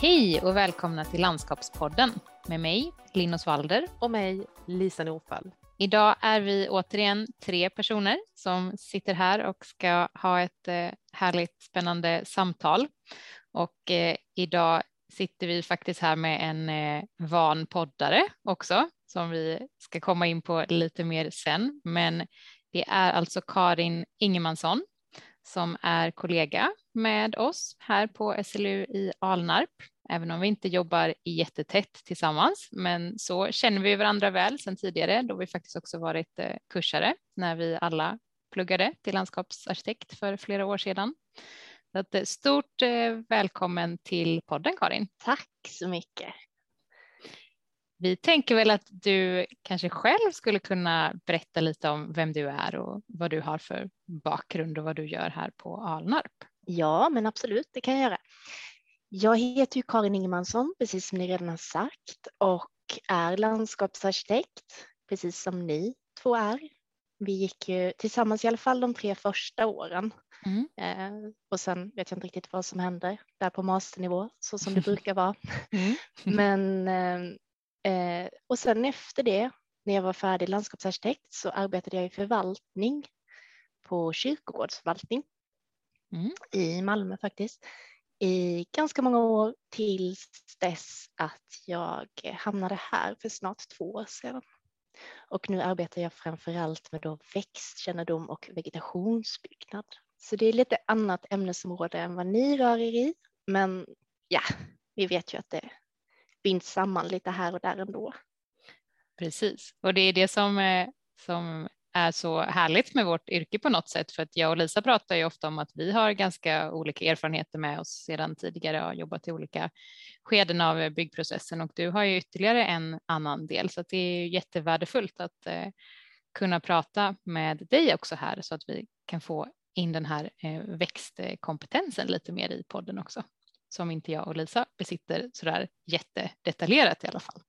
Hej och välkomna till Landskapspodden med mig, Linus Walder. Och mig, Lisa Norfall. Idag är vi återigen tre personer som sitter här och ska ha ett eh, härligt spännande samtal. Och eh, idag sitter vi faktiskt här med en eh, van poddare också som vi ska komma in på lite mer sen. Men det är alltså Karin Ingemansson som är kollega med oss här på SLU i Alnarp, även om vi inte jobbar jättetätt tillsammans. Men så känner vi varandra väl sedan tidigare då vi faktiskt också varit eh, kursare när vi alla pluggade till landskapsarkitekt för flera år sedan. Så att, eh, stort eh, välkommen till podden Karin. Tack så mycket. Vi tänker väl att du kanske själv skulle kunna berätta lite om vem du är och vad du har för bakgrund och vad du gör här på Alnarp. Ja, men absolut, det kan jag göra. Jag heter ju Karin Ingemansson, precis som ni redan har sagt, och är landskapsarkitekt, precis som ni två är. Vi gick ju tillsammans i alla fall de tre första åren. Mm. Eh, och sen vet jag inte riktigt vad som händer där på masternivå, så som det brukar vara. Mm. Men eh, Eh, och sen efter det, när jag var färdig landskapsarkitekt, så arbetade jag i förvaltning på kyrkogårdsförvaltning mm. i Malmö faktiskt i ganska många år tills dess att jag hamnade här för snart två år sedan. Och nu arbetar jag framför allt med då växtkännedom och vegetationsbyggnad. Så det är lite annat ämnesområde än vad ni rör er i. Men ja, vi vet ju att det binds samman lite här och där ändå. Precis, och det är det som, eh, som är så härligt med vårt yrke på något sätt, för att jag och Lisa pratar ju ofta om att vi har ganska olika erfarenheter med oss sedan tidigare och har jobbat i olika skeden av byggprocessen och du har ju ytterligare en annan del, så att det är jättevärdefullt att eh, kunna prata med dig också här så att vi kan få in den här eh, växtkompetensen lite mer i podden också som inte jag och Lisa besitter så där jättedetaljerat i alla fall.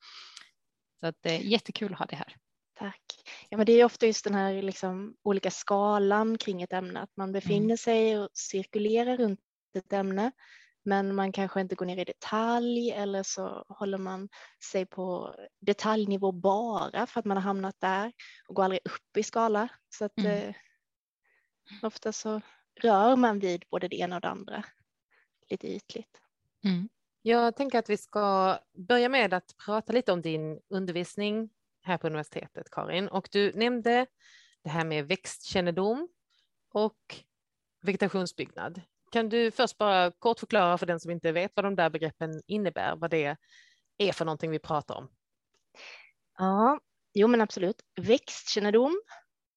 Så att det är jättekul att ha det här. Tack. Ja, men det är ofta just den här liksom olika skalan kring ett ämne, att man befinner mm. sig och cirkulerar runt ett ämne, men man kanske inte går ner i detalj eller så håller man sig på detaljnivå bara för att man har hamnat där och går aldrig upp i skala. Så att mm. eh, ofta så rör man vid både det ena och det andra lite ytligt. Mm. Jag tänker att vi ska börja med att prata lite om din undervisning här på universitetet, Karin. Och du nämnde det här med växtkännedom och vegetationsbyggnad. Kan du först bara kort förklara för den som inte vet vad de där begreppen innebär, vad det är för någonting vi pratar om? Ja, jo men absolut. Växtkännedom,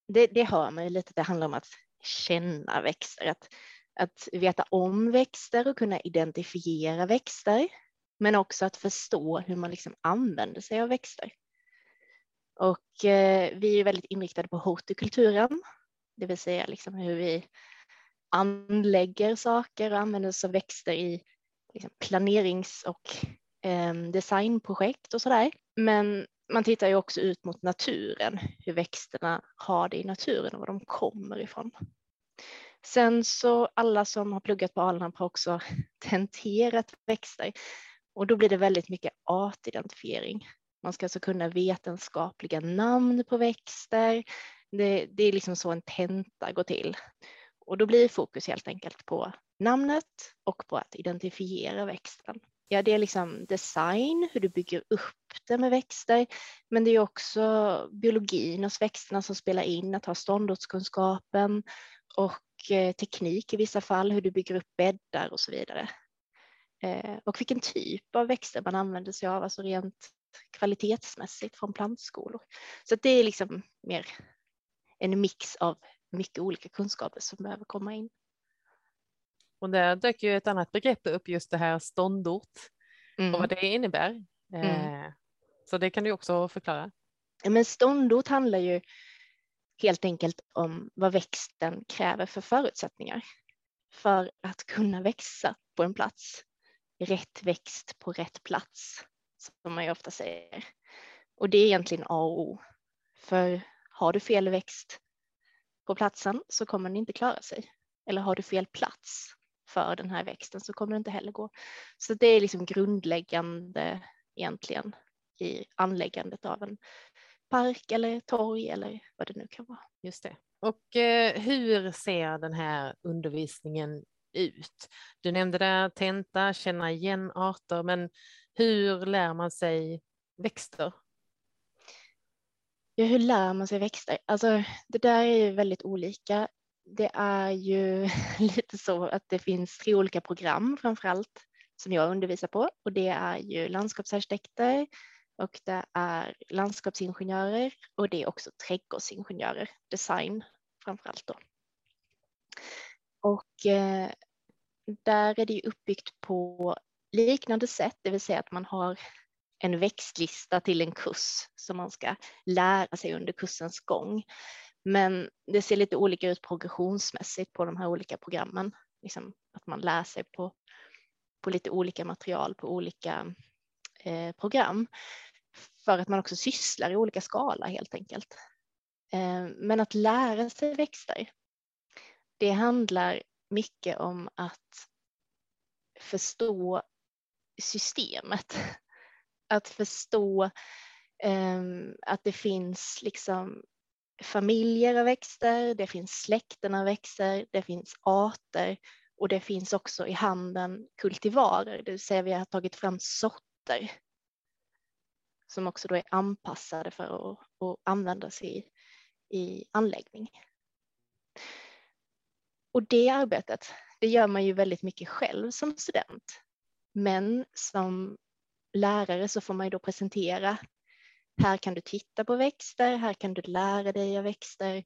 det, det hör man ju lite, det handlar om att känna växter, att att veta om växter och kunna identifiera växter, men också att förstå hur man liksom använder sig av växter. Och eh, vi är väldigt inriktade på hot i kulturen, det vill säga liksom hur vi anlägger saker och använder oss av växter i liksom planerings och eh, designprojekt och sådär. Men man tittar ju också ut mot naturen, hur växterna har det i naturen och var de kommer ifrån. Sen så alla som har pluggat på Alnarp har också tenterat växter och då blir det väldigt mycket artidentifiering. Man ska alltså kunna vetenskapliga namn på växter. Det, det är liksom så en tenta går till. Och då blir fokus helt enkelt på namnet och på att identifiera växten. Ja, det är liksom design, hur du bygger upp det med växter, men det är också biologin hos växterna som spelar in, att ha ståndortskunskapen och Eh, teknik i vissa fall, hur du bygger upp bäddar och så vidare. Eh, och vilken typ av växter man använder sig av, alltså rent kvalitetsmässigt från plantskolor. Så det är liksom mer en mix av mycket olika kunskaper som behöver komma in. Och där dök ju ett annat begrepp upp, just det här ståndort mm. och vad det innebär. Mm. Eh, så det kan du också förklara. Men ståndort handlar ju helt enkelt om vad växten kräver för förutsättningar för att kunna växa på en plats. Rätt växt på rätt plats, som man ju ofta säger. Och det är egentligen A och O. För har du fel växt på platsen så kommer den inte klara sig. Eller har du fel plats för den här växten så kommer det inte heller gå. Så det är liksom grundläggande egentligen i anläggandet av en park eller torg eller vad det nu kan vara. Just det. Och eh, hur ser den här undervisningen ut? Du nämnde där tenta, känna igen arter, men hur lär man sig växter? Ja, hur lär man sig växter? Alltså, det där är ju väldigt olika. Det är ju lite så att det finns tre olika program framför allt som jag undervisar på och det är ju landskapsarkitekter och det är landskapsingenjörer och det är också trädgårdsingenjörer, design framför allt då. Och eh, där är det ju uppbyggt på liknande sätt, det vill säga att man har en växtlista till en kurs som man ska lära sig under kursens gång. Men det ser lite olika ut progressionsmässigt på de här olika programmen. Liksom att man lär sig på, på lite olika material på olika eh, program. För att man också sysslar i olika skala helt enkelt. Eh, men att lära sig växter, det handlar mycket om att förstå systemet. Att förstå um, att det finns liksom familjer av växter, det finns släkten av växter, det finns arter och det finns också i handeln kultivarer, det vill säga vi har tagit fram sorter som också då är anpassade för att, att användas i, i anläggning. Och det arbetet, det gör man ju väldigt mycket själv som student. Men som lärare så får man ju då presentera. Här kan du titta på växter, här kan du lära dig av växter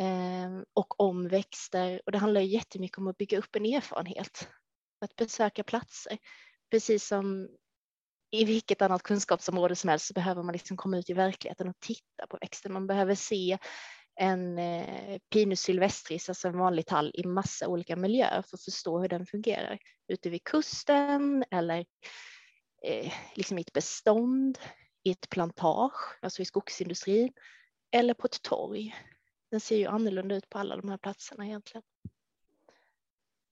eh, och om växter. Och det handlar ju jättemycket om att bygga upp en erfarenhet. Att besöka platser. Precis som i vilket annat kunskapsområde som helst så behöver man liksom komma ut i verkligheten och titta på växter. Man behöver se en eh, Pinus sylvestris, alltså en vanlig tall i massa olika miljöer för att förstå hur den fungerar. Ute vid kusten eller eh, liksom i ett bestånd, i ett plantage, alltså i skogsindustrin, eller på ett torg. Den ser ju annorlunda ut på alla de här platserna egentligen.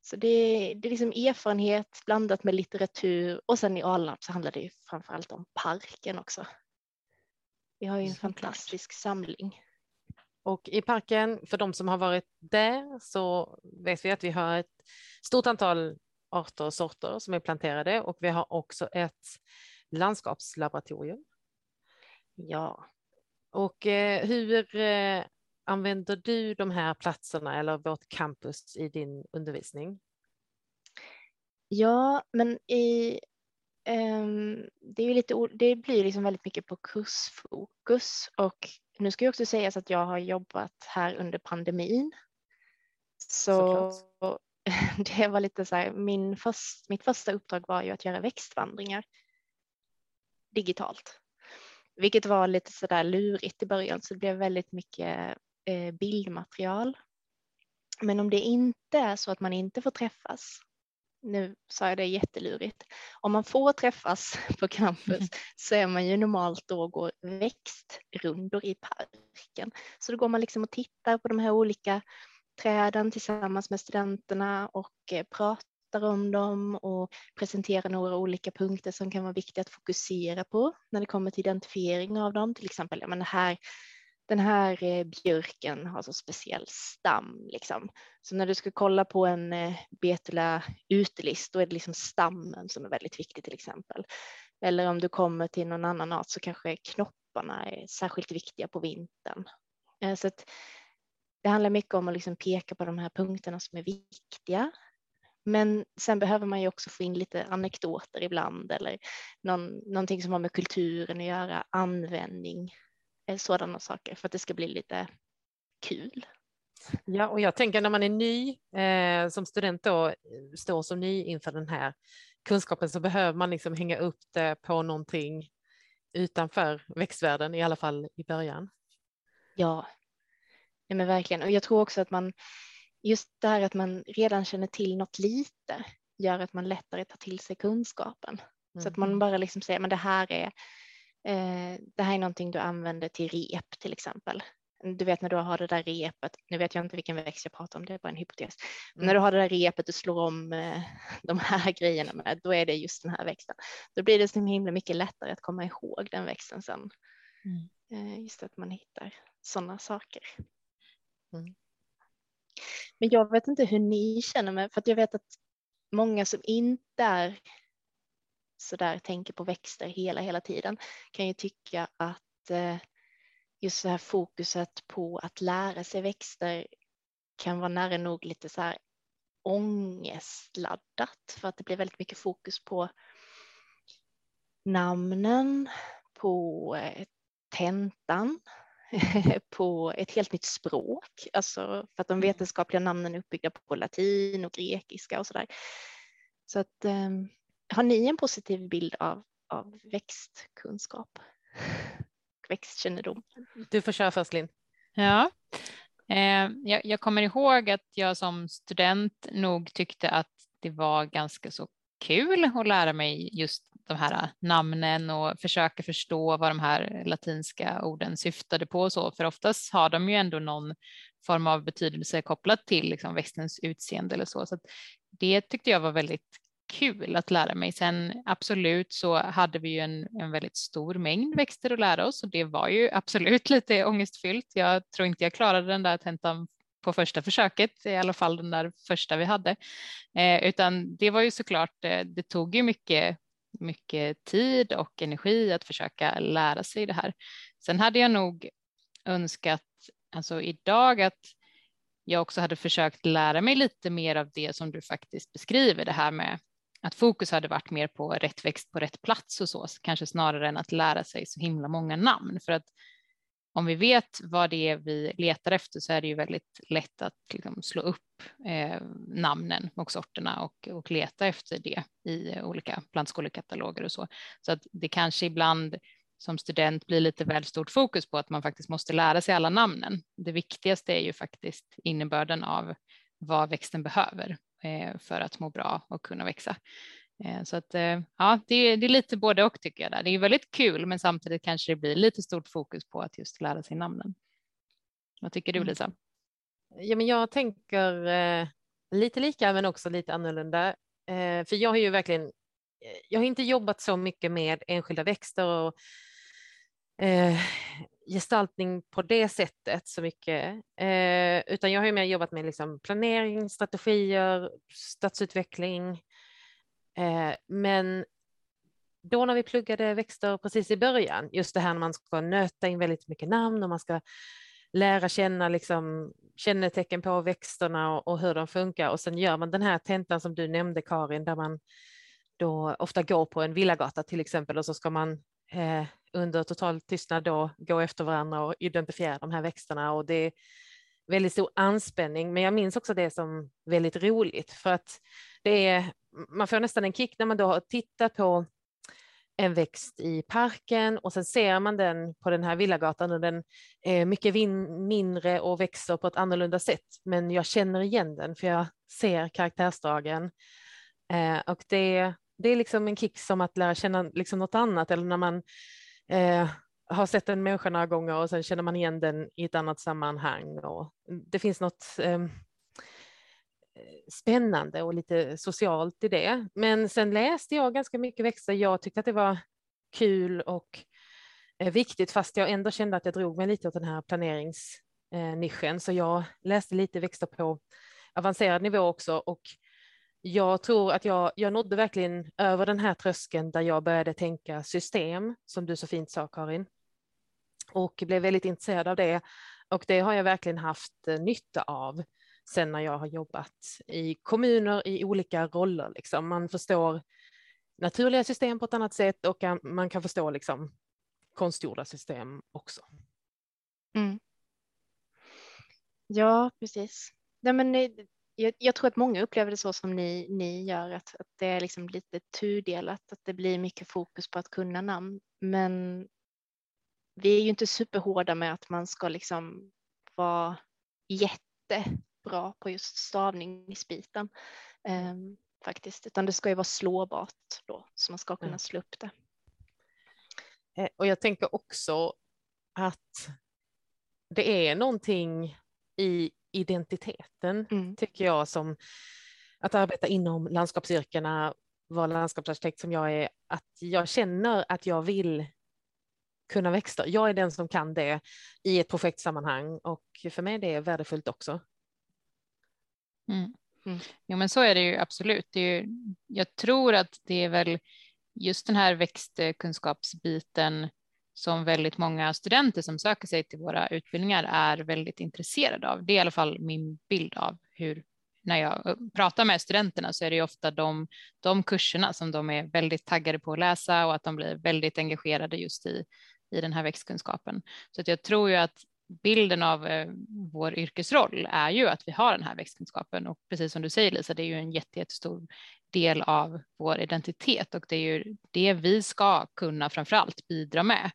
Så det är, det är liksom erfarenhet blandat med litteratur och sen i Alnarp så handlar det ju framförallt om parken också. Vi har ju en fantastisk samling. Och i parken, för de som har varit där, så vet vi att vi har ett stort antal arter och sorter som är planterade och vi har också ett landskapslaboratorium. Ja. Och eh, hur eh, använder du de här platserna eller vårt campus i din undervisning? Ja, men i, eh, det, är lite, det blir liksom väldigt mycket på kursfokus och nu ska jag också säga att jag har jobbat här under pandemin. Så Såklart. det var lite så här, min först, mitt första uppdrag var ju att göra växtvandringar digitalt. Vilket var lite så där lurigt i början så det blev väldigt mycket eh, bildmaterial. Men om det inte är så att man inte får träffas, nu sa jag det jättelurigt, om man får träffas på campus så är man ju normalt då och går växtrundor i parken. Så då går man liksom och tittar på de här olika träden tillsammans med studenterna och eh, pratar om dem och presenterar några olika punkter som kan vara viktiga att fokusera på när det kommer till identifiering av dem. Till exempel, ja, men här, den här eh, björken har så speciell stam. Liksom. Så när du ska kolla på en eh, Betula utelist, då är det liksom stammen som är väldigt viktig till exempel. Eller om du kommer till någon annan art så kanske knopparna är särskilt viktiga på vintern. Eh, så att det handlar mycket om att liksom peka på de här punkterna som är viktiga. Men sen behöver man ju också få in lite anekdoter ibland eller någon, någonting som har med kulturen att göra, användning, sådana saker för att det ska bli lite kul. Ja, och jag tänker när man är ny eh, som student då, står som ny inför den här kunskapen så behöver man liksom hänga upp det på någonting utanför växtvärlden, i alla fall i början. Ja, Ja, men verkligen. Och jag tror också att man, just det här att man redan känner till något lite gör att man lättare tar till sig kunskapen. Mm. Så att man mm. bara liksom säger, men det här är, eh, det här är någonting du använder till rep till exempel. du vet när du har det där repet, nu vet jag inte vilken växt jag pratar om, det är bara en hypotes. Men Mm. när du har det där repet du slår om eh, de här grejerna med, då är det just den här växten. Då blir det så himla mycket lättare att komma ihåg den växten sen. Mm. Eh, just att man hittar sådana saker. Mm. Men jag vet inte hur ni känner mig, för att jag vet att många som inte är så där tänker på växter hela, hela tiden kan ju tycka att eh, just det här fokuset på att lära sig växter kan vara nära nog lite så här ångestladdat för att det blir väldigt mycket fokus på namnen, på eh, tentan, på ett helt nytt språk, alltså för att de vetenskapliga namnen är uppbyggda på latin och grekiska och så där. Så att eh, har ni en positiv bild av, av växtkunskap? Växtkännedom? Du får köra först Linn. Ja, eh, jag, jag kommer ihåg att jag som student nog tyckte att det var ganska så kul att lära mig just de här namnen och försöka förstå vad de här latinska orden syftade på och så, för oftast har de ju ändå någon form av betydelse kopplat till liksom växtens utseende eller så. så att det tyckte jag var väldigt kul att lära mig. Sen absolut så hade vi ju en, en väldigt stor mängd växter att lära oss och det var ju absolut lite ångestfyllt. Jag tror inte jag klarade den där tentan på första försöket, i alla fall den där första vi hade, eh, utan det var ju såklart, eh, det tog ju mycket mycket tid och energi att försöka lära sig det här. Sen hade jag nog önskat, alltså idag, att jag också hade försökt lära mig lite mer av det som du faktiskt beskriver, det här med att fokus hade varit mer på rätt växt på rätt plats och så, kanske snarare än att lära sig så himla många namn. För att om vi vet vad det är vi letar efter så är det ju väldigt lätt att liksom slå upp eh, namnen och sorterna och, och leta efter det i olika plantskolekataloger och så. Så att det kanske ibland som student blir lite väl stort fokus på att man faktiskt måste lära sig alla namnen. Det viktigaste är ju faktiskt innebörden av vad växten behöver för att må bra och kunna växa. Eh, så att ja, det är, det är lite både och tycker jag. Där. Det är väldigt kul, men samtidigt kanske det blir lite stort fokus på att just lära sig namnen. Vad tycker du Lisa? Ja, men jag tänker eh, lite lika, men också lite annorlunda. Eh, för jag har ju verkligen, jag har inte jobbat så mycket med enskilda växter och eh, gestaltning på det sättet så mycket, eh, utan jag har ju mer jobbat med liksom planering, strategier, stadsutveckling. Eh, men då när vi pluggade växter precis i början, just det här när man ska nöta in väldigt mycket namn och man ska lära känna liksom kännetecken på växterna och, och, hur de funkar och sen gör man den här tentan som du nämnde Karin där man då ofta går på en villagata till exempel och så ska man eh, under total tystnad då gå efter varandra och identifiera de här växterna och det är väldigt stor anspänning men jag minns också det som väldigt roligt för att det är man får nästan en kick när man då har tittat på en växt i parken och sen ser man den på den här villagatan och den är mycket mindre och växer på ett annorlunda sätt. Men jag känner igen den för jag ser karaktärsdragen. Eh, och det, det är liksom en kick som att lära känna liksom något annat eller när man eh, har sett en människa några gånger och sen känner man igen den i ett annat sammanhang. Och det finns något eh, spännande och lite socialt i det. Men sen läste jag ganska mycket växter. Jag tyckte att det var kul och eh, viktigt fast jag ändå kände att jag drog mig lite åt den här planeringsnischen. Eh, Så jag läste lite växter på avancerad nivå också och jag tror att jag, jag nådde verkligen över den här tröskeln där jag började tänka system, som du så fint sa Karin, och blev väldigt intresserad av det. Och det har jag verkligen haft eh, nytta av sen när jag har jobbat i kommuner i olika roller. Liksom. Man förstår naturliga system på ett annat sätt och man kan förstå liksom, konstgjorda system också. Mm. Ja, precis. Ja, men, eh, jag, jag, tror att många upplever det så som ni, ni gör, att, att det är liksom lite tudelat, att det blir mycket fokus på att kunna namn. Men vi är ju inte superhårda med att man ska liksom vara jätte bra på just stavningsbiten eh, faktiskt, utan det ska ju vara slåbart då så man ska kunna mm. slå upp det. Och jag tänker också att det är någonting i identiteten mm. tycker jag som att arbeta inom landskapsyrkena, vara landskapsarkitekt som jag är, att jag känner att jag vill kunna växter. Jag är den som kan det i ett projektsammanhang och för mig är det värdefullt också. Mm. Mm. Jo, men så är det ju absolut. Det är ju, jag tror att det är väl just den här växtkunskapsbiten som väldigt många studenter som söker sig till våra utbildningar är väldigt intresserade av. Det är i alla fall min bild av hur när jag eh, pratar med studenterna så är det ofta de, de kurserna som de är väldigt taggade på att läsa och att de blir väldigt engagerade just i, i den här växtkunskapen. Så att jag tror ju att bilden av eh, vår yrkesroll är ju att vi har den här växtkunskapen och precis som du säger Lisa, det är ju en jättestor del av vår identitet och det är ju det vi ska kunna framförallt bidra med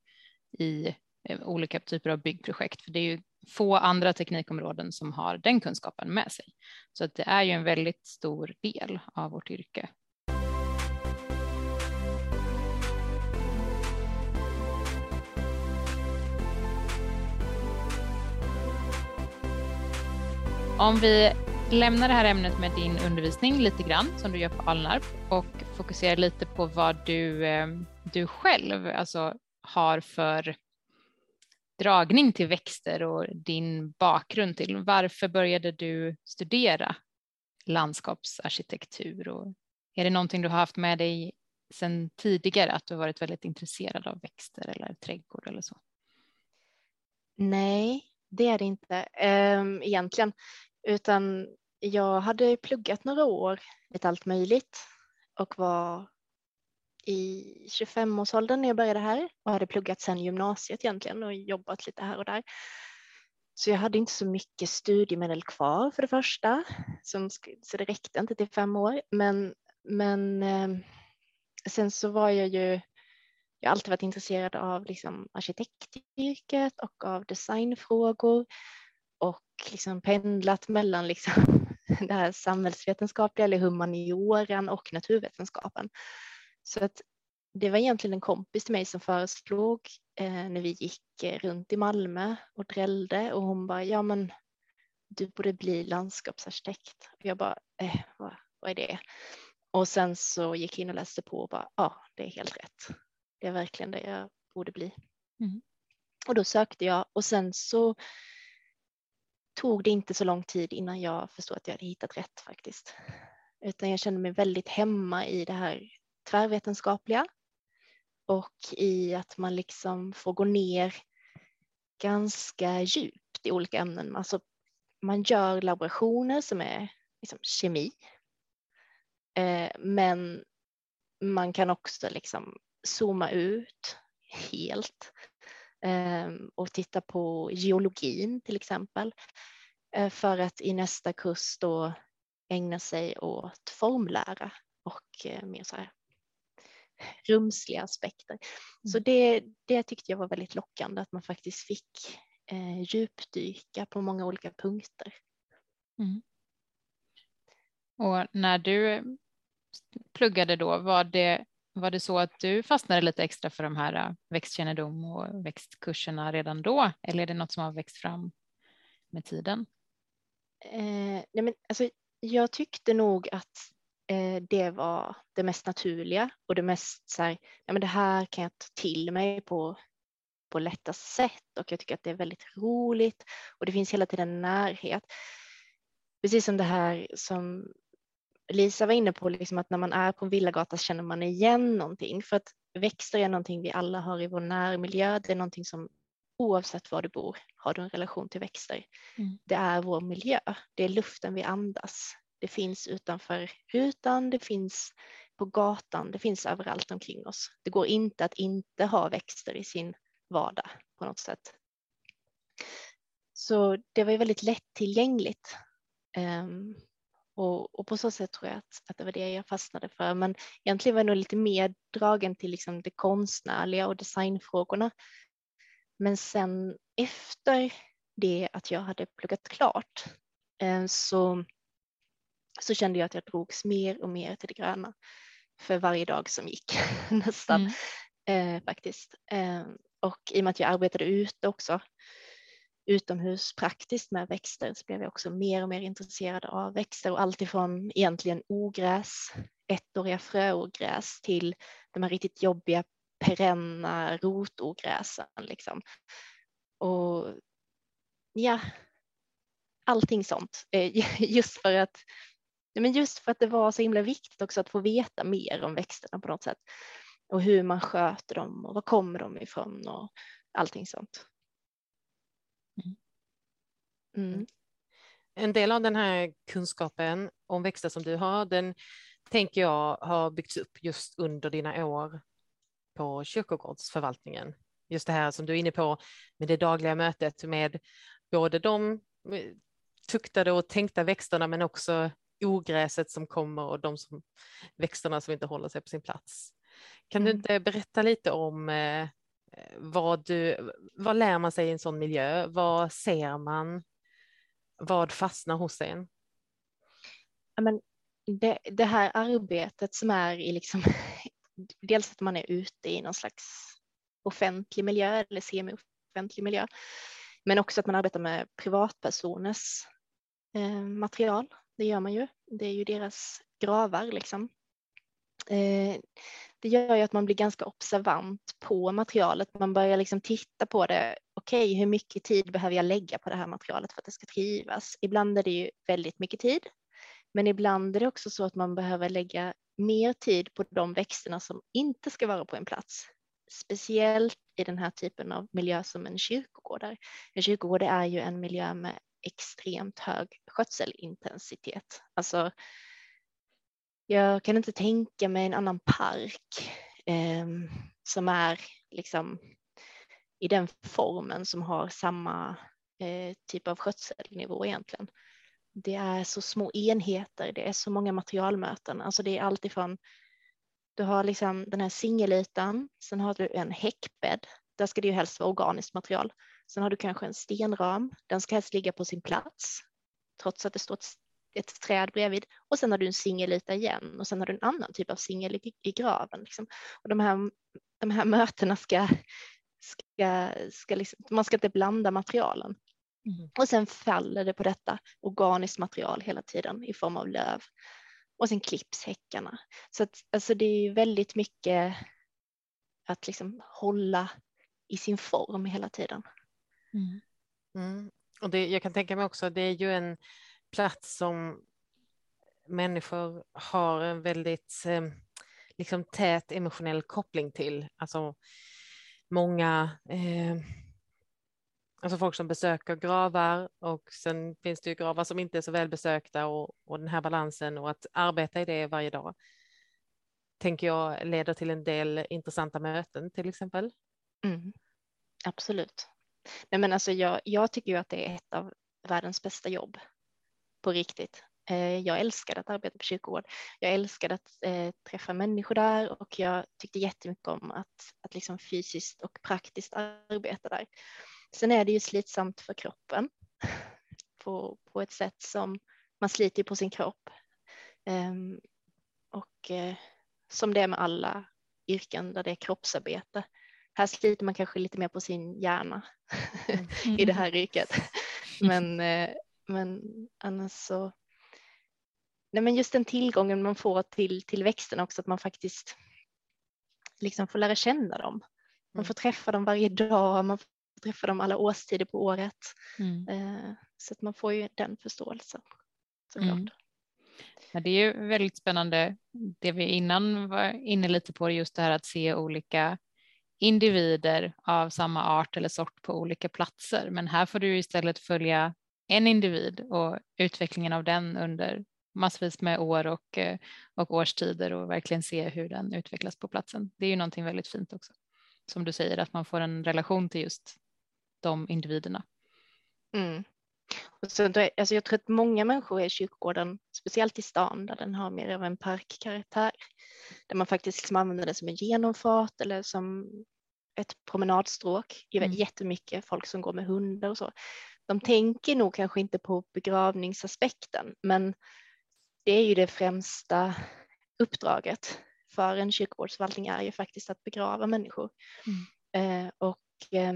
i eh, olika typer av byggprojekt. För det är ju få andra teknikområden som har den kunskapen med sig. Så att det är ju en väldigt stor del av vårt yrke. Om vi lämna det här ämnet med din undervisning lite grann som du gör på Alnarp och fokusera lite på vad du, eh, du själv alltså, har för dragning till växter och din bakgrund till. Varför började du studera landskapsarkitektur? Och är det någonting du har haft med dig sedan tidigare att du varit väldigt intresserad av växter eller trädgård eller så? Nej, det är det inte um, egentligen, utan jag hade pluggat några år, lite allt möjligt och var i 25-årsåldern när jag började här och hade pluggat sedan gymnasiet egentligen och jobbat lite här och där. Så jag hade inte så mycket studiemedel kvar för det första, som, så det räckte inte till fem år. Men, men eh, sen så var jag ju, jag har alltid varit intresserad av liksom arkitektyrket och av designfrågor och liksom pendlat mellan liksom det här samhällsvetenskapliga eller humanioran och naturvetenskapen. Så att det var egentligen en kompis till mig som föreslog eh, när vi gick eh, runt i Malmö och drällde och hon bara, ja men du borde bli landskapsarkitekt. Och jag bara, eh, vad, vad är det? Och sen så gick jag in och läste på och bara, ja det är helt rätt. Det är verkligen det jag borde bli. Mm. Och då sökte jag och sen så tog det inte så lång tid innan jag förstod att jag hade hittat rätt faktiskt. Utan jag kände mig väldigt hemma i det här tvärvetenskapliga och i att man liksom får gå ner ganska djupt i olika ämnen. Alltså man gör laborationer som är liksom kemi, eh, men man kan också liksom zooma ut helt och titta på geologin till exempel eh, för att i nästa kurs då ägna sig åt formlära och eh, mer så här rumsliga aspekter. Så mm. det, det tyckte jag var väldigt lockande att man faktiskt fick eh, djupdyka på många olika punkter. Mm. Och när du pluggade då, var det, var det så att du fastnade lite extra för de här äh, växtkännedom och växtkurserna redan då? Eller är det något som har växt fram med tiden? Eh, nej men alltså, jag tyckte nog att Eh, det var det mest naturliga och det mest så här, ja men det här kan jag ta till mig på, på lätta sätt och jag tycker att det är väldigt roligt och det finns hela tiden närhet. Precis som det här som Lisa var inne på, liksom att när man är på en villagata känner man igen någonting för att växter är någonting vi alla har i vår närmiljö. Det är någonting som oavsett var du bor har du en relation till växter. Mm. Det är vår miljö, det är luften vi andas, det finns utanför rutan, det finns på gatan, det finns överallt omkring oss. Det går inte att inte ha växter i sin vardag på något sätt. Så det var ju väldigt lättillgängligt. Um, och, och, på så sätt tror jag att, att det var det jag fastnade för. Men egentligen var jag nog lite mer dragen till liksom det konstnärliga och designfrågorna. Men sen efter det att jag hade pluggat klart um, så så kände jag att jag drogs mer och mer till det gröna för varje dag som gick nästan mm. eh, faktiskt. Eh, och i och med att jag arbetade ute också utomhus praktiskt med växter så blev jag också mer och mer intresserad av växter och alltifrån egentligen ogräs, ettåriga fröogräs till de här riktigt jobbiga perenna rotogräsen. Liksom. Och ja, allting sånt. Eh, just för att men just för att det var så himla viktigt också att få veta mer om växterna på något sätt och hur man sköter dem och var kommer de ifrån och allting sånt. Mm. mm. En del av den här kunskapen om växter som du har, den tänker jag har byggts upp just under dina år på kyrkogårdsförvaltningen. Just det här som du är inne på med det dagliga mötet med både de tuktade och tänkta växterna men också ogräset som kommer och de som, växterna som inte håller sig på sin plats. Kan du mm. inte berätta lite om eh, vad, du, vad lär man sig i en sån miljö? Vad ser man? Vad fastnar hos en? Ja, men det, det här arbetet som är i liksom, dels att man är ute i någon slags offentlig miljö eller semi-offentlig miljö, men också att man arbetar med privatpersoners eh, material. Det gör man ju. Det är ju deras gravar liksom. Eh, det gör ju att man blir ganska observant på materialet. Man börjar liksom titta på det. Okej, okay, hur mycket tid behöver jag lägga på det här materialet för att det ska trivas? Ibland är det ju väldigt mycket tid, men ibland är det också så att man behöver lägga mer tid på de växterna som inte ska vara på en plats. Speciellt i den här typen av miljö som en kyrkogård är. En kyrkogård är ju en miljö med extremt hög skötselintensitet. Alltså, jag kan inte tänka mig en annan park eh, som är liksom i den formen som har samma eh, typ av skötselnivå egentligen. Det är så små enheter, det är så många materialmöten, alltså det är alltifrån du har liksom den här singelytan, sen har du en häckbädd, där ska det ju helst vara organiskt material. Sen har du kanske en stenram, den ska helst ligga på sin plats, trots att det står ett, träd bredvid. Och sen har du en singelyta igen och sen har du en annan typ av singel i, i graven. Liksom. Och de här, de här mötena ska, ska, ska liksom, man ska inte blanda materialen. Mm. Och sen faller det på detta organiskt material hela tiden i form av löv. Och sen klipps häckarna. Så att, alltså det är väldigt mycket att liksom hålla i sin form hela tiden. Mm. Mm. Och det, jag kan tänka mig också, det är ju en plats som människor har en väldigt eh, liksom tät emotionell koppling till. Alltså många, eh, alltså folk som besöker gravar och sen finns det ju gravar som inte är så välbesökta och, och den här balansen och att arbeta i det varje dag tänker jag leder till en del intressanta möten till exempel. Mm. Absolut. Nej, men alltså jag, jag tycker ju att det är ett av världens bästa jobb på riktigt. Eh, jag älskade att arbeta på kyrkogård. Jag älskade att eh, träffa människor där och jag tyckte jättemycket om att, att liksom fysiskt och praktiskt arbeta där. Sen är det ju slitsamt för kroppen på, på ett sätt som man sliter på sin kropp. Um, och eh, som det är med alla yrken där det är kroppsarbete här sliter man kanske lite mer på sin hjärna mm. i det här yrket. Men, eh, men annars så, nej men just den tillgången man får till, till växterna också, att man faktiskt liksom får lära känna dem. Man får mm. träffa dem varje dag, man får träffa dem alla årstider på året. Mm. Eh, så att man får ju den förståelsen såklart. Mm. Ja, det är ju väldigt spännande det vi innan var inne lite på, just det här att se olika individer av samma art eller sort på olika platser. Men här får du istället följa en individ och utvecklingen av den under massvis med år och, eh, och årstider och verkligen se hur den utvecklas på platsen. Det är ju någonting väldigt fint också. Som du säger, att man får en relation till just de individerna. Mm. Och så alltså jag tror att många människor är kyrkogården, speciellt i stan där den har mer av en parkkaraktär, där man faktiskt liksom använder den som en genomfart eller som ett promenadstråk. Det är mm. jättemycket folk som går med hundar och så. De tänker nog kanske inte på begravningsaspekten, men det är ju det främsta uppdraget för en kyrkogårdsförvaltning är ju faktiskt att begrava människor. Mm. Eh, och eh,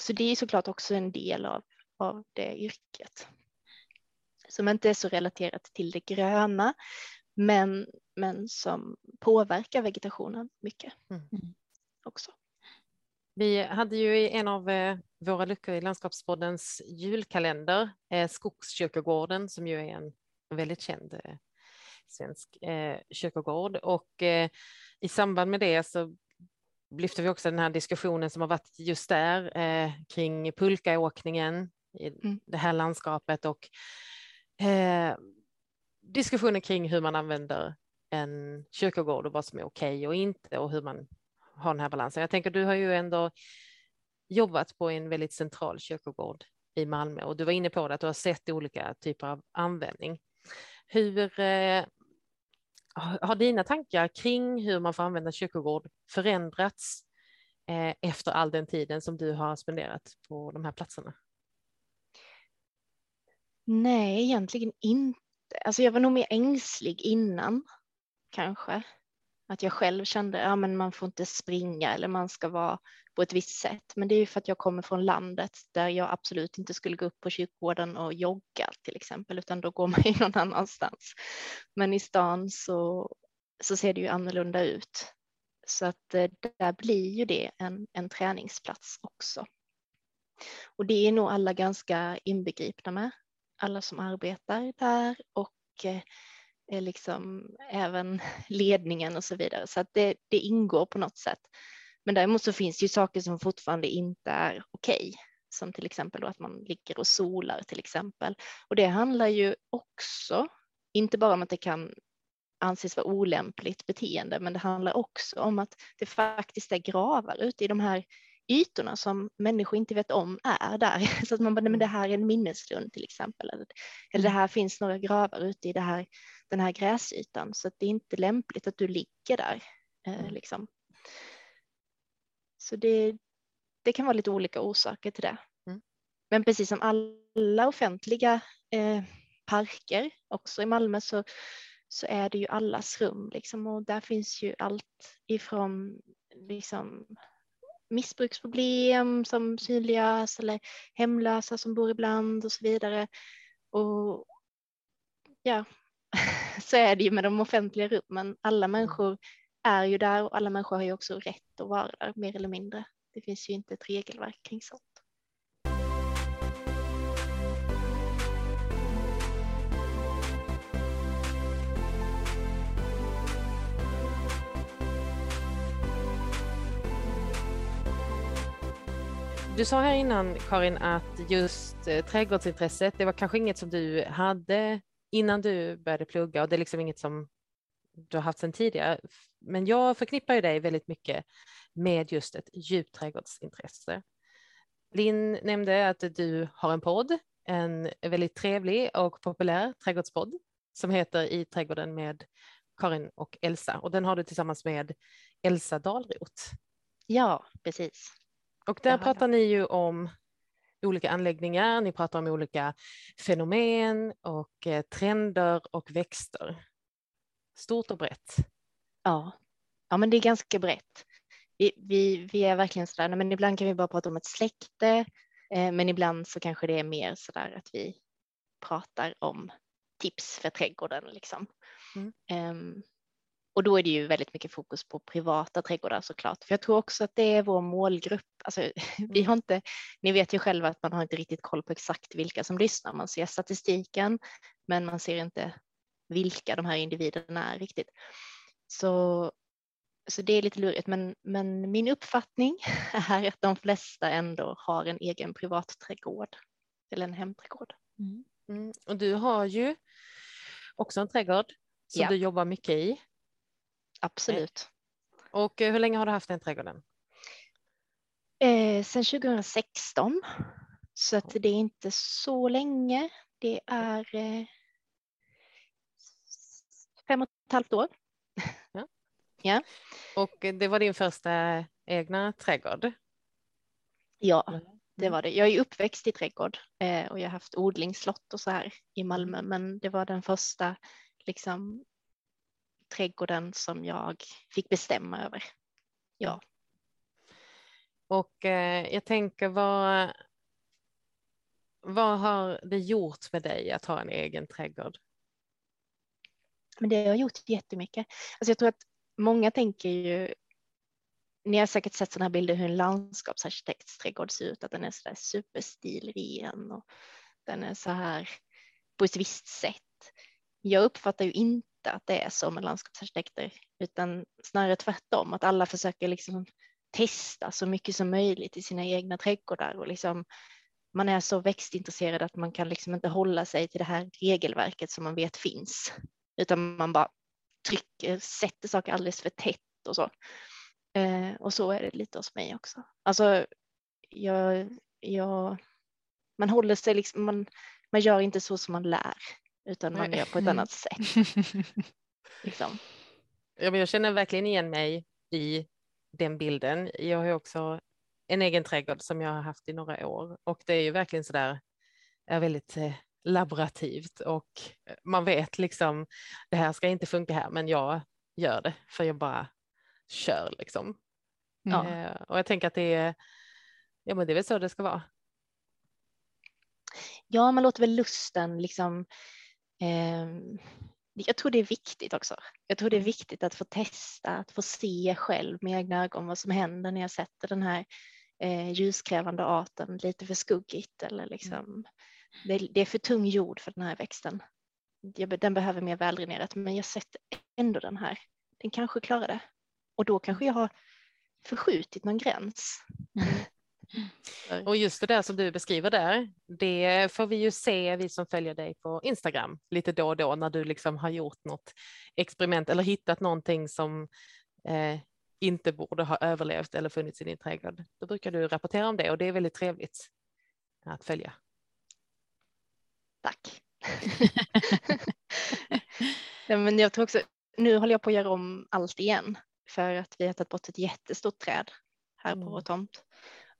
så det är såklart också en del av, av det yrket som inte är så relaterat till det gröna, men, men som påverkar vegetationen mycket mm. också. Vi hade ju i en av eh, våra luckor i Landskapspoddens julkalender eh, Skogskyrkogården som ju är en väldigt känd eh, svensk kyrkogård och i samband med det så lyfter vi också den här diskussionen som har varit just där kring pulkaåkningen i mm. det här landskapet och diskussioner kring hur man använder en kyrkogård och vad som är okej okay och inte och hur man ha den här balansen. Jag tänker, du har ju ändå jobbat på en väldigt central kyrkogård i Malmö och du var inne på det att du har sett olika typer av användning. Hur eh, har dina tankar kring hur man får använda kyrkogård förändrats eh, efter all den tiden som du har spenderat på de här platserna? Nej, egentligen inte. Alltså jag var nog mer ängslig innan kanske. Att jag själv kände att ja, man får inte springa eller man ska vara på ett visst sätt. Men det är ju för att jag kommer från landet där jag absolut inte skulle gå upp på kyrkogården och jogga till exempel, utan då går man ju någon annanstans. Men i stan så, så ser det ju annorlunda ut. Så att eh, där blir ju det en, en träningsplats också. Och det är nog alla ganska inbegripna med, alla som arbetar där och eh, liksom även ledningen och så vidare. Så att det, det ingår på något sätt. Men däremot så finns det ju saker som fortfarande inte är okej, okay, som till exempel då att man ligger och solar till exempel. Och det handlar ju också, inte bara om att det kan anses vara olämpligt beteende, men det handlar också om att det faktiskt är gravar ute i de här ytorna som människor inte vet om är där. Så att man bara, men det här är en minneslund till exempel. Eller, eller det mm. här finns några gravar ute i det här, den här gräsytan. Så att det är inte lämpligt att du ligger där. Eh, mm. liksom. Så det, det kan vara lite olika orsaker till det. Mm. Men precis som alla offentliga eh, parker, också i Malmö, så, så är det ju allas rum. Liksom, och där finns ju allt ifrån liksom, missbruksproblem som synliggörs eller hemlösa som bor ibland och så vidare. Och ja, så är det ju med de offentliga rummen. Alla mm. människor är ju där och alla människor har ju också rätt att vara där mer eller mindre. Det finns ju inte ett regelverk kring sånt. Du sa här innan Karin att just eh, trädgårdsintresset, det var kanske inget som du hade innan du började plugga och det är liksom inget som du har haft sedan tidigare. Men jag förknippar ju dig väldigt mycket med just ett djupt trädgårdsintresse. Linn nämnde att du har en podd, en väldigt trevlig och populär trädgårdspodd som heter I trädgården med Karin och Elsa och den har du tillsammans med Elsa Dahlroth. Ja, precis. Och där pratar ni ju om olika anläggningar, ni pratar om olika fenomen och eh, trender och växter. Stort och brett. Ja, ja men det är ganska brett. Vi, vi, vi är verkligen sådär, men ibland kan vi bara prata om ett släkte, eh, men ibland så kanske det är mer sådär att vi pratar om tips för trädgården liksom. Mm. Um, och då är det ju väldigt mycket fokus på privata trädgårdar såklart. För jag tror också att det är vår målgrupp. Alltså, vi har inte, ni vet ju själva att man har inte riktigt koll på exakt vilka som lyssnar. Man ser statistiken, men man ser inte vilka de här individerna är riktigt. Så, så det är lite lurigt, men, men min uppfattning är att de flesta ändå har en egen privat trädgård eller en hemträdgård. Mm. Mm. Och du har ju också en trädgård som ja. du jobbar mycket i. Absolut. Och eh, hur länge har du haft den trädgården? Eh, sen 2016. Så att det är inte så länge. Det är eh, fem och ett halvt år. Ja. ja. Och det var din första egna trädgård? Ja, det mm. var det. Jag är uppväxt i trädgård eh, och jag har haft odlingsslott och så här i Malmö, men det var den första liksom trädgården som jag fick bestämma över. Ja. Och eh, jag tänker vad, vad har det gjort med dig att ha en egen trädgård? Men det har gjort jättemycket. Alltså jag tror att många tänker ju, ni har säkert sett sådana här bilder hur en landskapsarkitekts trädgård ser ut, att den är så där superstilren och den är så här på ett visst sätt. Jag uppfattar ju inte att det är så med landskapsarkitekter, utan snarare tvärtom, att alla försöker liksom testa så mycket som möjligt i sina egna trädgårdar och liksom man är så växtintresserad att man kan liksom inte hålla sig till det här regelverket som man vet finns, utan man bara trycker, sätter saker alldeles för tätt och så. Eh, och så är det lite hos mig också. Alltså, jag, jag, man håller sig liksom, man, man gör inte så som man lär, utan man gör på ett annat sätt. liksom. jag känner verkligen igen mig i den bilden. Jag har ju också en egen trädgård som jag har haft i några år och det är ju verkligen så där är väldigt eh, laborativt och man vet liksom det här ska inte funka här men jag gör det för jag bara kör liksom. Ja. Eh, och jag tänker att det är, ja men det är väl så det ska vara. Ja, man låter väl lusten liksom eh, jag tror det är viktigt också. Jag tror det är mm. viktigt att få testa, att få se själv med egna ögon vad som händer när jag sätter den här eh, ljuskrävande arten lite för skuggigt eller liksom mm. det, det, är för tung jord för den här växten. Den behöver mer väldränerat men jag sätter ändå den här. Den kanske klarar det och då kanske jag har förskjutit någon gräns. Mm. Och just det där som du beskriver där, det får vi ju se, vi som följer dig på Instagram lite då och då när du liksom har gjort något experiment eller hittat någonting som eh, inte borde ha överlevt eller funnits i din trädgård. Då brukar du rapportera om det och det är väldigt trevligt att följa. Tack. ja, men jag tror också, nu håller jag på att göra om allt igen för att vi har tagit bort ett jättestort träd här mm. på vår tomt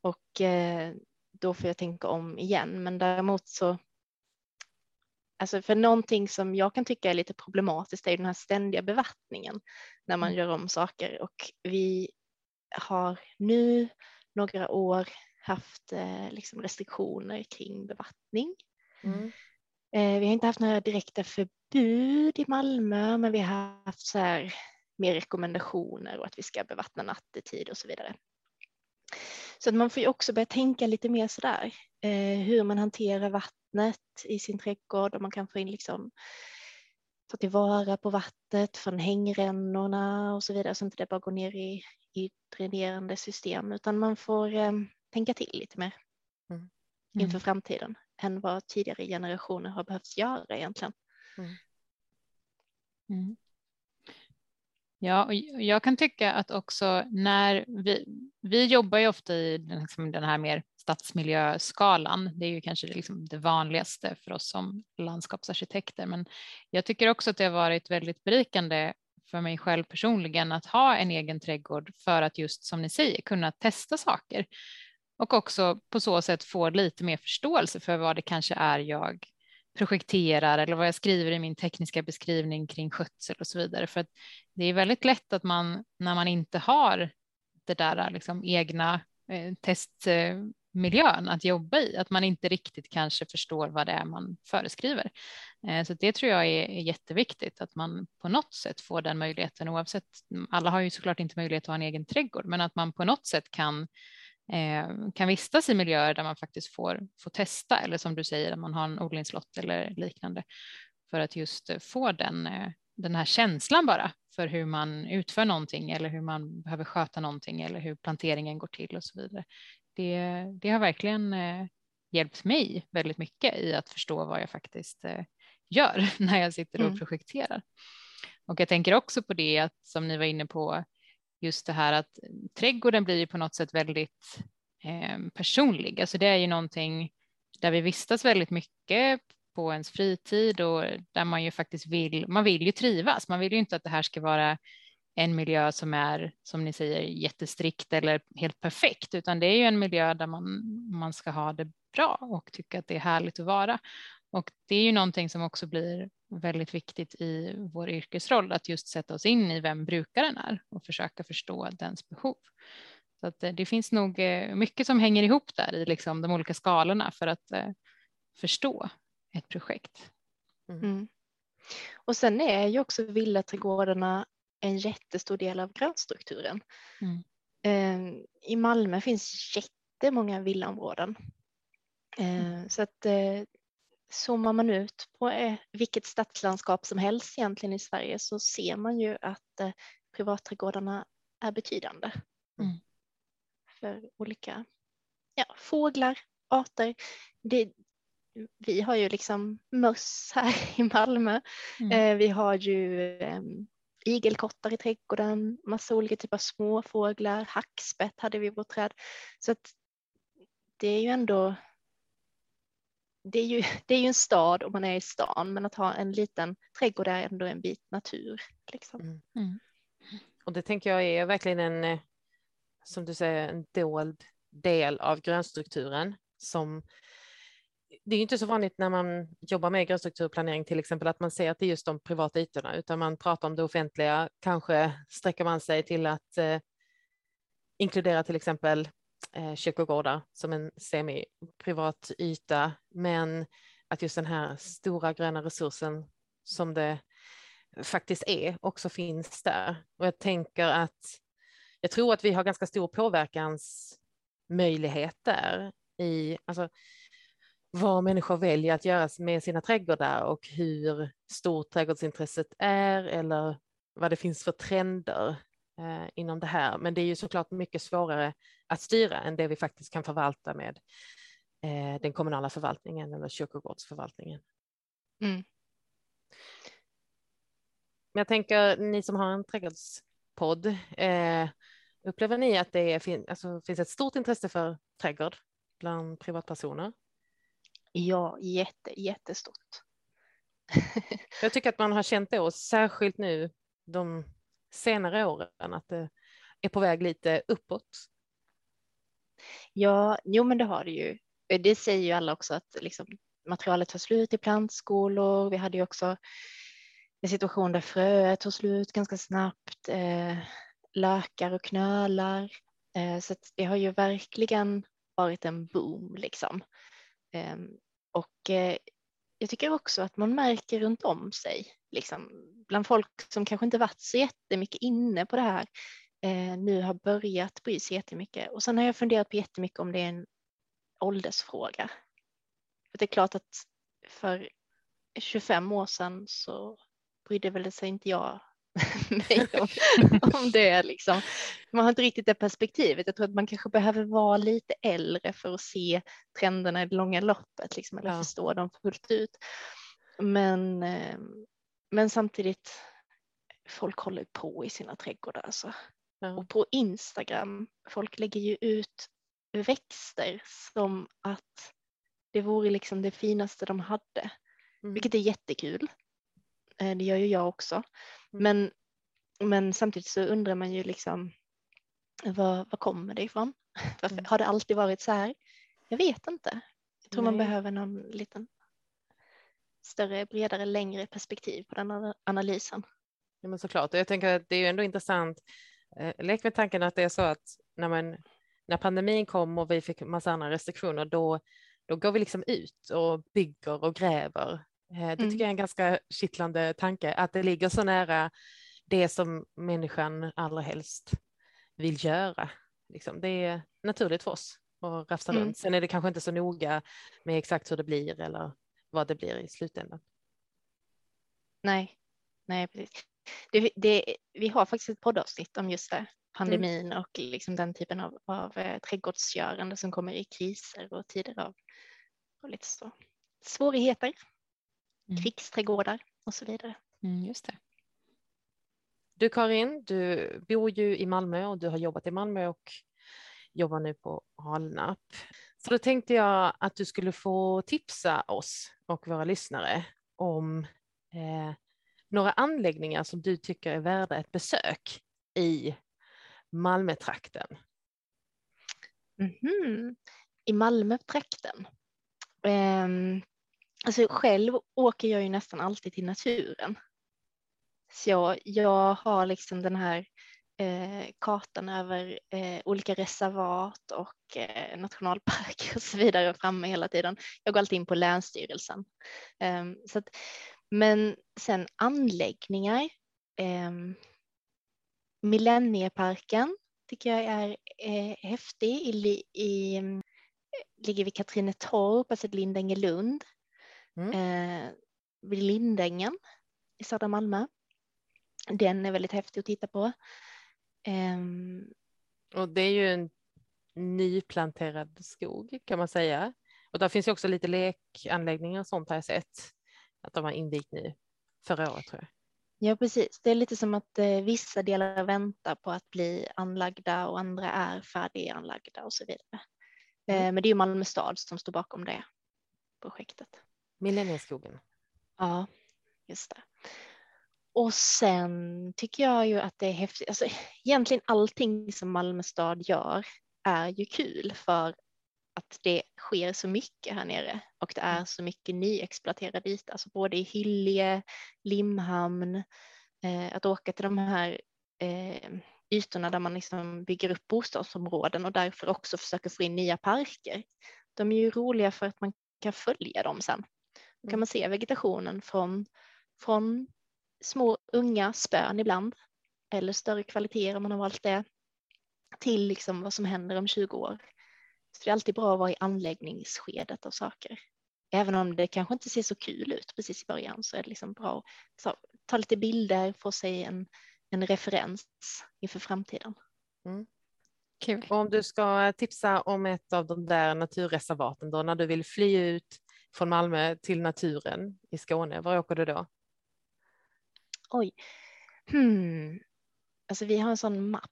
och eh, då får jag tänka om igen. Men däremot så, alltså för någonting som jag kan tycka är lite problematiskt är den här ständiga bevattningen när man mm. gör om saker och vi har nu några år haft eh, liksom restriktioner kring bevattning. Mm. Eh, vi har inte haft några direkta förbud i Malmö, men vi har haft så här mer rekommendationer och att vi ska bevattna nattetid och så vidare. Så att man får ju också börja tänka lite mer sådär eh, hur man hanterar vattnet i sin trädgård och man kan få in liksom ta tillvara på vattnet från hängrännorna och så vidare så inte det bara går ner i, i dränerande system utan man får eh, tänka till lite mer mm. inför mm. framtiden än vad tidigare generationer har behövt göra egentligen. Mm. Ja, och jag kan tycka att också när vi, vi jobbar ju ofta i den, liksom den här mer stadsmiljöskalan. Det är ju kanske liksom det vanligaste för oss som landskapsarkitekter, men jag tycker också att det har varit väldigt berikande för mig själv personligen att ha en egen trädgård för att just som ni säger kunna testa saker och också på så sätt få lite mer förståelse för vad det kanske är jag projekterar eller vad jag skriver i min tekniska beskrivning kring skötsel och så vidare. För att det är väldigt lätt att man när man inte har det där liksom egna eh, testmiljön att jobba i, att man inte riktigt kanske förstår vad det är man föreskriver. Eh, så det tror jag är, är jätteviktigt att man på något sätt får den möjligheten oavsett. Alla har ju såklart inte möjlighet att ha en egen trädgård, men att man på något sätt kan kan vistas i miljöer där man faktiskt får, får testa eller som du säger, att man har en odlingslott eller liknande för att just eh, få den, eh, den här känslan bara för hur man utför någonting eller hur man behöver sköta någonting eller hur planteringen går till och så vidare. Det, det har verkligen hjälpt mig väldigt mycket i att förstå vad jag faktiskt gör när jag sitter och mm. projekterar. Och jag tänker också på det att som ni var inne på just det här att trädgården blir ju på något sätt väldigt eh, personlig. Alltså det är ju någonting där vi vistas väldigt mycket på ens fritid och där man ju faktiskt vill, man vill ju trivas. Man vill ju inte att det här ska vara en miljö som är, som ni säger, jättestrikt eller helt perfekt, utan det är ju en miljö där man, man ska ha det bra och tycka att det är härligt att vara. Och det är ju någonting som också blir väldigt viktigt i vår yrkesroll, att just sätta oss in i vem brukaren är och försöka förstå dens behov. Så att det finns nog mycket som hänger ihop där i liksom de olika skalorna för att förstå ett projekt. Mm. mm. Och sen är ju också villaträdgårdarna en jättestor del av grönstrukturen. Mm. Ehm, I Malmö finns jättemånga villaområden. Ehm, mm. Så att eh, zoomar man ut på eh, vilket stadslandskap som helst egentligen i Sverige så ser man ju att eh, privatträdgårdarna är betydande. Mm. För olika ja, fåglar, arter. Det, vi har ju liksom möss här i Malmö. Mm. Eh, vi har ju eh, igelkottar i trädgården, massa olika typer av småfåglar, hackspett hade vi i vårt träd. Så att det är ju ändå det är, ju, det är ju en stad om man är i stan, men att ha en liten trädgård är ändå en bit natur. Liksom. Mm. Mm. Och det tänker jag är verkligen en, eh, som du säger, en dold del av grönstrukturen som det är inte så vanligt när man jobbar med grönstrukturplanering till exempel att man ser att det är just de privata ytorna utan man pratar om det offentliga. Kanske sträcker man sig till att eh, inkludera till exempel eh, kyrkogårdar som en semi-privat yta men att just den här stora gröna resursen som det faktiskt är också finns där. Och jag tänker att jag tror att vi har ganska stor påverkansmöjlighet där i, alltså vad människor väljer att göra med sina trädgårdar och hur stort trädgårdsintresset är eller vad det finns för trender eh, inom det här. Men det är ju såklart mycket svårare att styra än det vi faktiskt kan förvalta med eh, den kommunala förvaltningen eller kyrkogårdsförvaltningen. Mm. Jag tänker, ni som har en trädgårdspodd, eh, upplever ni att det fin alltså, finns ett stort intresse för trädgård bland privatpersoner? Ja, jätte, jättestort. Jag tycker att man har känt det, särskilt nu de senare åren, att det är på väg lite uppåt. Ja, jo men det har det ju. Eh, det säger ju alla också att liksom, materialet tar slut i plantskolor. Vi hade ju också en situation där fröet tog slut ganska snabbt, eh, lökar och knölar. Eh, så det har ju verkligen varit en boom liksom. Eh, och eh, jag tycker också att man märker runt om sig, liksom, bland folk som kanske inte varit så jättemycket inne på det här, eh, nu har börjat bry sig jättemycket. Och sen har jag funderat på jättemycket om det är en åldersfråga. För det är klart att för 25 år sedan så brydde väl sig inte jag mig om, om det. Liksom. Man har inte riktigt det perspektivet. Jag tror att man kanske behöver vara lite äldre för att se trenderna i det långa loppet, liksom, eller ja. förstå dem fullt ut. Men, eh, men samtidigt, folk håller på i sina trädgårdar. Alltså. Ja. Och på Instagram, folk lägger ju ut växter som att det vore liksom det finaste de hade, mm. vilket är jättekul. Eh, det gör ju jag också. Mm. Men, men samtidigt så undrar man ju liksom var, var kommer det ifrån? Varför, mm. Har det alltid varit så här? Jag vet inte. Jag tror Nej. man behöver någon liten större, bredare, längre perspektiv på den analysen. Ja, men såklart, och jag tänker att det är ju ändå intressant. Eh, lek med tanken att det är så att när, man, när pandemin kom och vi fick massa andra restriktioner, då, då går vi liksom ut och bygger och gräver Eh, det tycker mm. jag är en ganska kittlande tanke, att det ligger så nära det som människan allra helst vill göra. Liksom. Det är naturligt för oss att rafsa mm. runt. Sen är det kanske inte så noga med exakt hur det blir eller vad det blir i slutändan. Nej, nej precis. Det, det, vi har faktiskt ett poddavsnitt om just det, pandemin mm. och liksom den typen av, av eh, trädgårdsgörande som kommer i kriser och tider av och lite så. svårigheter mm. krigsträdgårdar och så vidare. Mm, just det. Du Karin, du bor ju i Malmö och du har jobbat i Malmö och jobbar nu på Alnarp. Så då tänkte jag att du skulle få tipsa oss och våra lyssnare om eh, några anläggningar som du tycker är värda ett besök i Malmötrakten. Mm -hmm. I Malmötrakten? Um, Alltså själv åker jag ju nästan alltid till naturen. Så jag, jag har liksom den här eh, kartan över eh, olika reservat och eh, nationalparker och så vidare framme hela tiden. Jag går alltid in på Länsstyrelsen. Ehm, så att, men sen anläggningar. Ehm, Millennieparken tycker jag är eh, häftig. I, i, ligger vid Katrinetorp, alltså Lindängelund. Mm. Eh, vid Lindängen i södra Malmö. Den är väldigt häftig att titta på. Um, och det är ju en nyplanterad skog kan man säga. Och där finns ju också lite lekanläggningar och sånt har jag sett att de har invigt nu förra året tror jag. Ja, precis. Det är lite som att eh, vissa delar väntar på att bli anlagda och andra är färdiganlagda och så vidare. Mm. Eh, men det är ju Malmö stad som står bakom det projektet. Millennieskogen. Ja, just det. Och sen tycker jag ju att det är häftigt. Alltså, egentligen allting som Malmö stad gör är ju kul för att det sker så mycket här nere och det är mm. så mycket nyexploaterad yta, alltså både i Hyllie, Limhamn, eh, att åka till de här eh, ytorna där man liksom bygger upp bostadsområden och därför också försöker få in nya parker. De är ju roliga för att man kan följa dem sen. Då kan mm. man se vegetationen från, från små unga spön ibland eller större kvaliteter om man har valt det till liksom vad som händer om 20 år. Så det är alltid bra att vara i anläggningsskedet av saker. Även om det kanske inte ser så kul ut precis i början så är det liksom bra att ta lite bilder, få sig en, en referens inför framtiden. Mm. Kul. Och om du ska tipsa om ett av de där naturreservaten då när du vill fly ut från Malmö till naturen i Skåne, var åker du då? Oj. Hmm. Alltså vi har en sån mapp.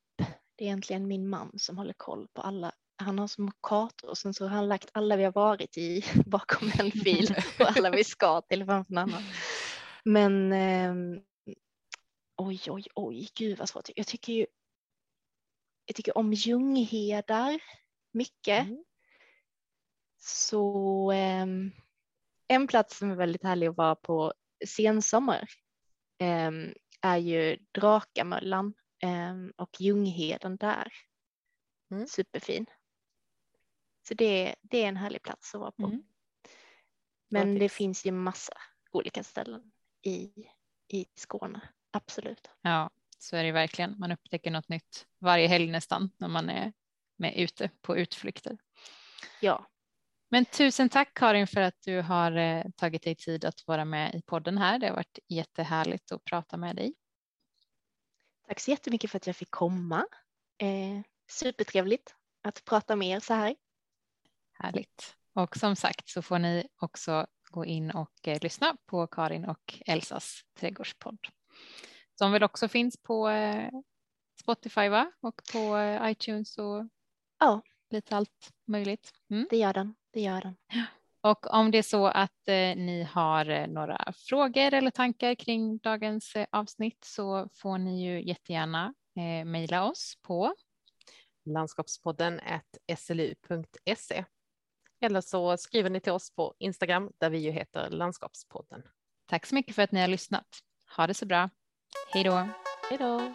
Det är egentligen min man som håller koll på alla. Han har små kartor och sen så har han lagt alla vi har varit i bakom en fil och alla vi ska till framför en annan. Men eh, oj, oj, oj, gud vad svårt. Jag tycker ju. Jag tycker om Ljunghedar mycket. Mm. Så eh, en plats som är väldigt härlig att vara på sensommar Ehm, är ju Drakamöllan ehm, och Ljungheden där. Mm. Superfin. Så det, det är en härlig plats att vara på. Mm. Men det finns ju massa olika ställen i, i Skåne, absolut. Ja, så är det verkligen. Man upptäcker något nytt varje helg nästan när man är med ute på utflykter. Ja, men tusen tack Karin för att du har eh, tagit dig tid att vara med i podden här. Det har varit jättehärligt att prata med dig. Tack så jättemycket för att jag fick komma. Eh, supertrevligt att prata med er så här. Härligt. Och som sagt så får ni också gå in och eh, lyssna på Karin och Elsas trädgårdspodd. Som väl också finns på eh, Spotify va? och på eh, iTunes och ja. lite allt möjligt. Mm. Det gör den det gör den. Och om det är så att eh, ni har eh, några frågor eller tankar kring dagens eh, avsnitt så får ni ju jättegärna eh, mejla oss på landskapspodden slu.se eller så skriver ni till oss på Instagram där vi ju heter landskapspodden. Tack så mycket för att ni har lyssnat. Ha det så bra. Hej då. Hej då.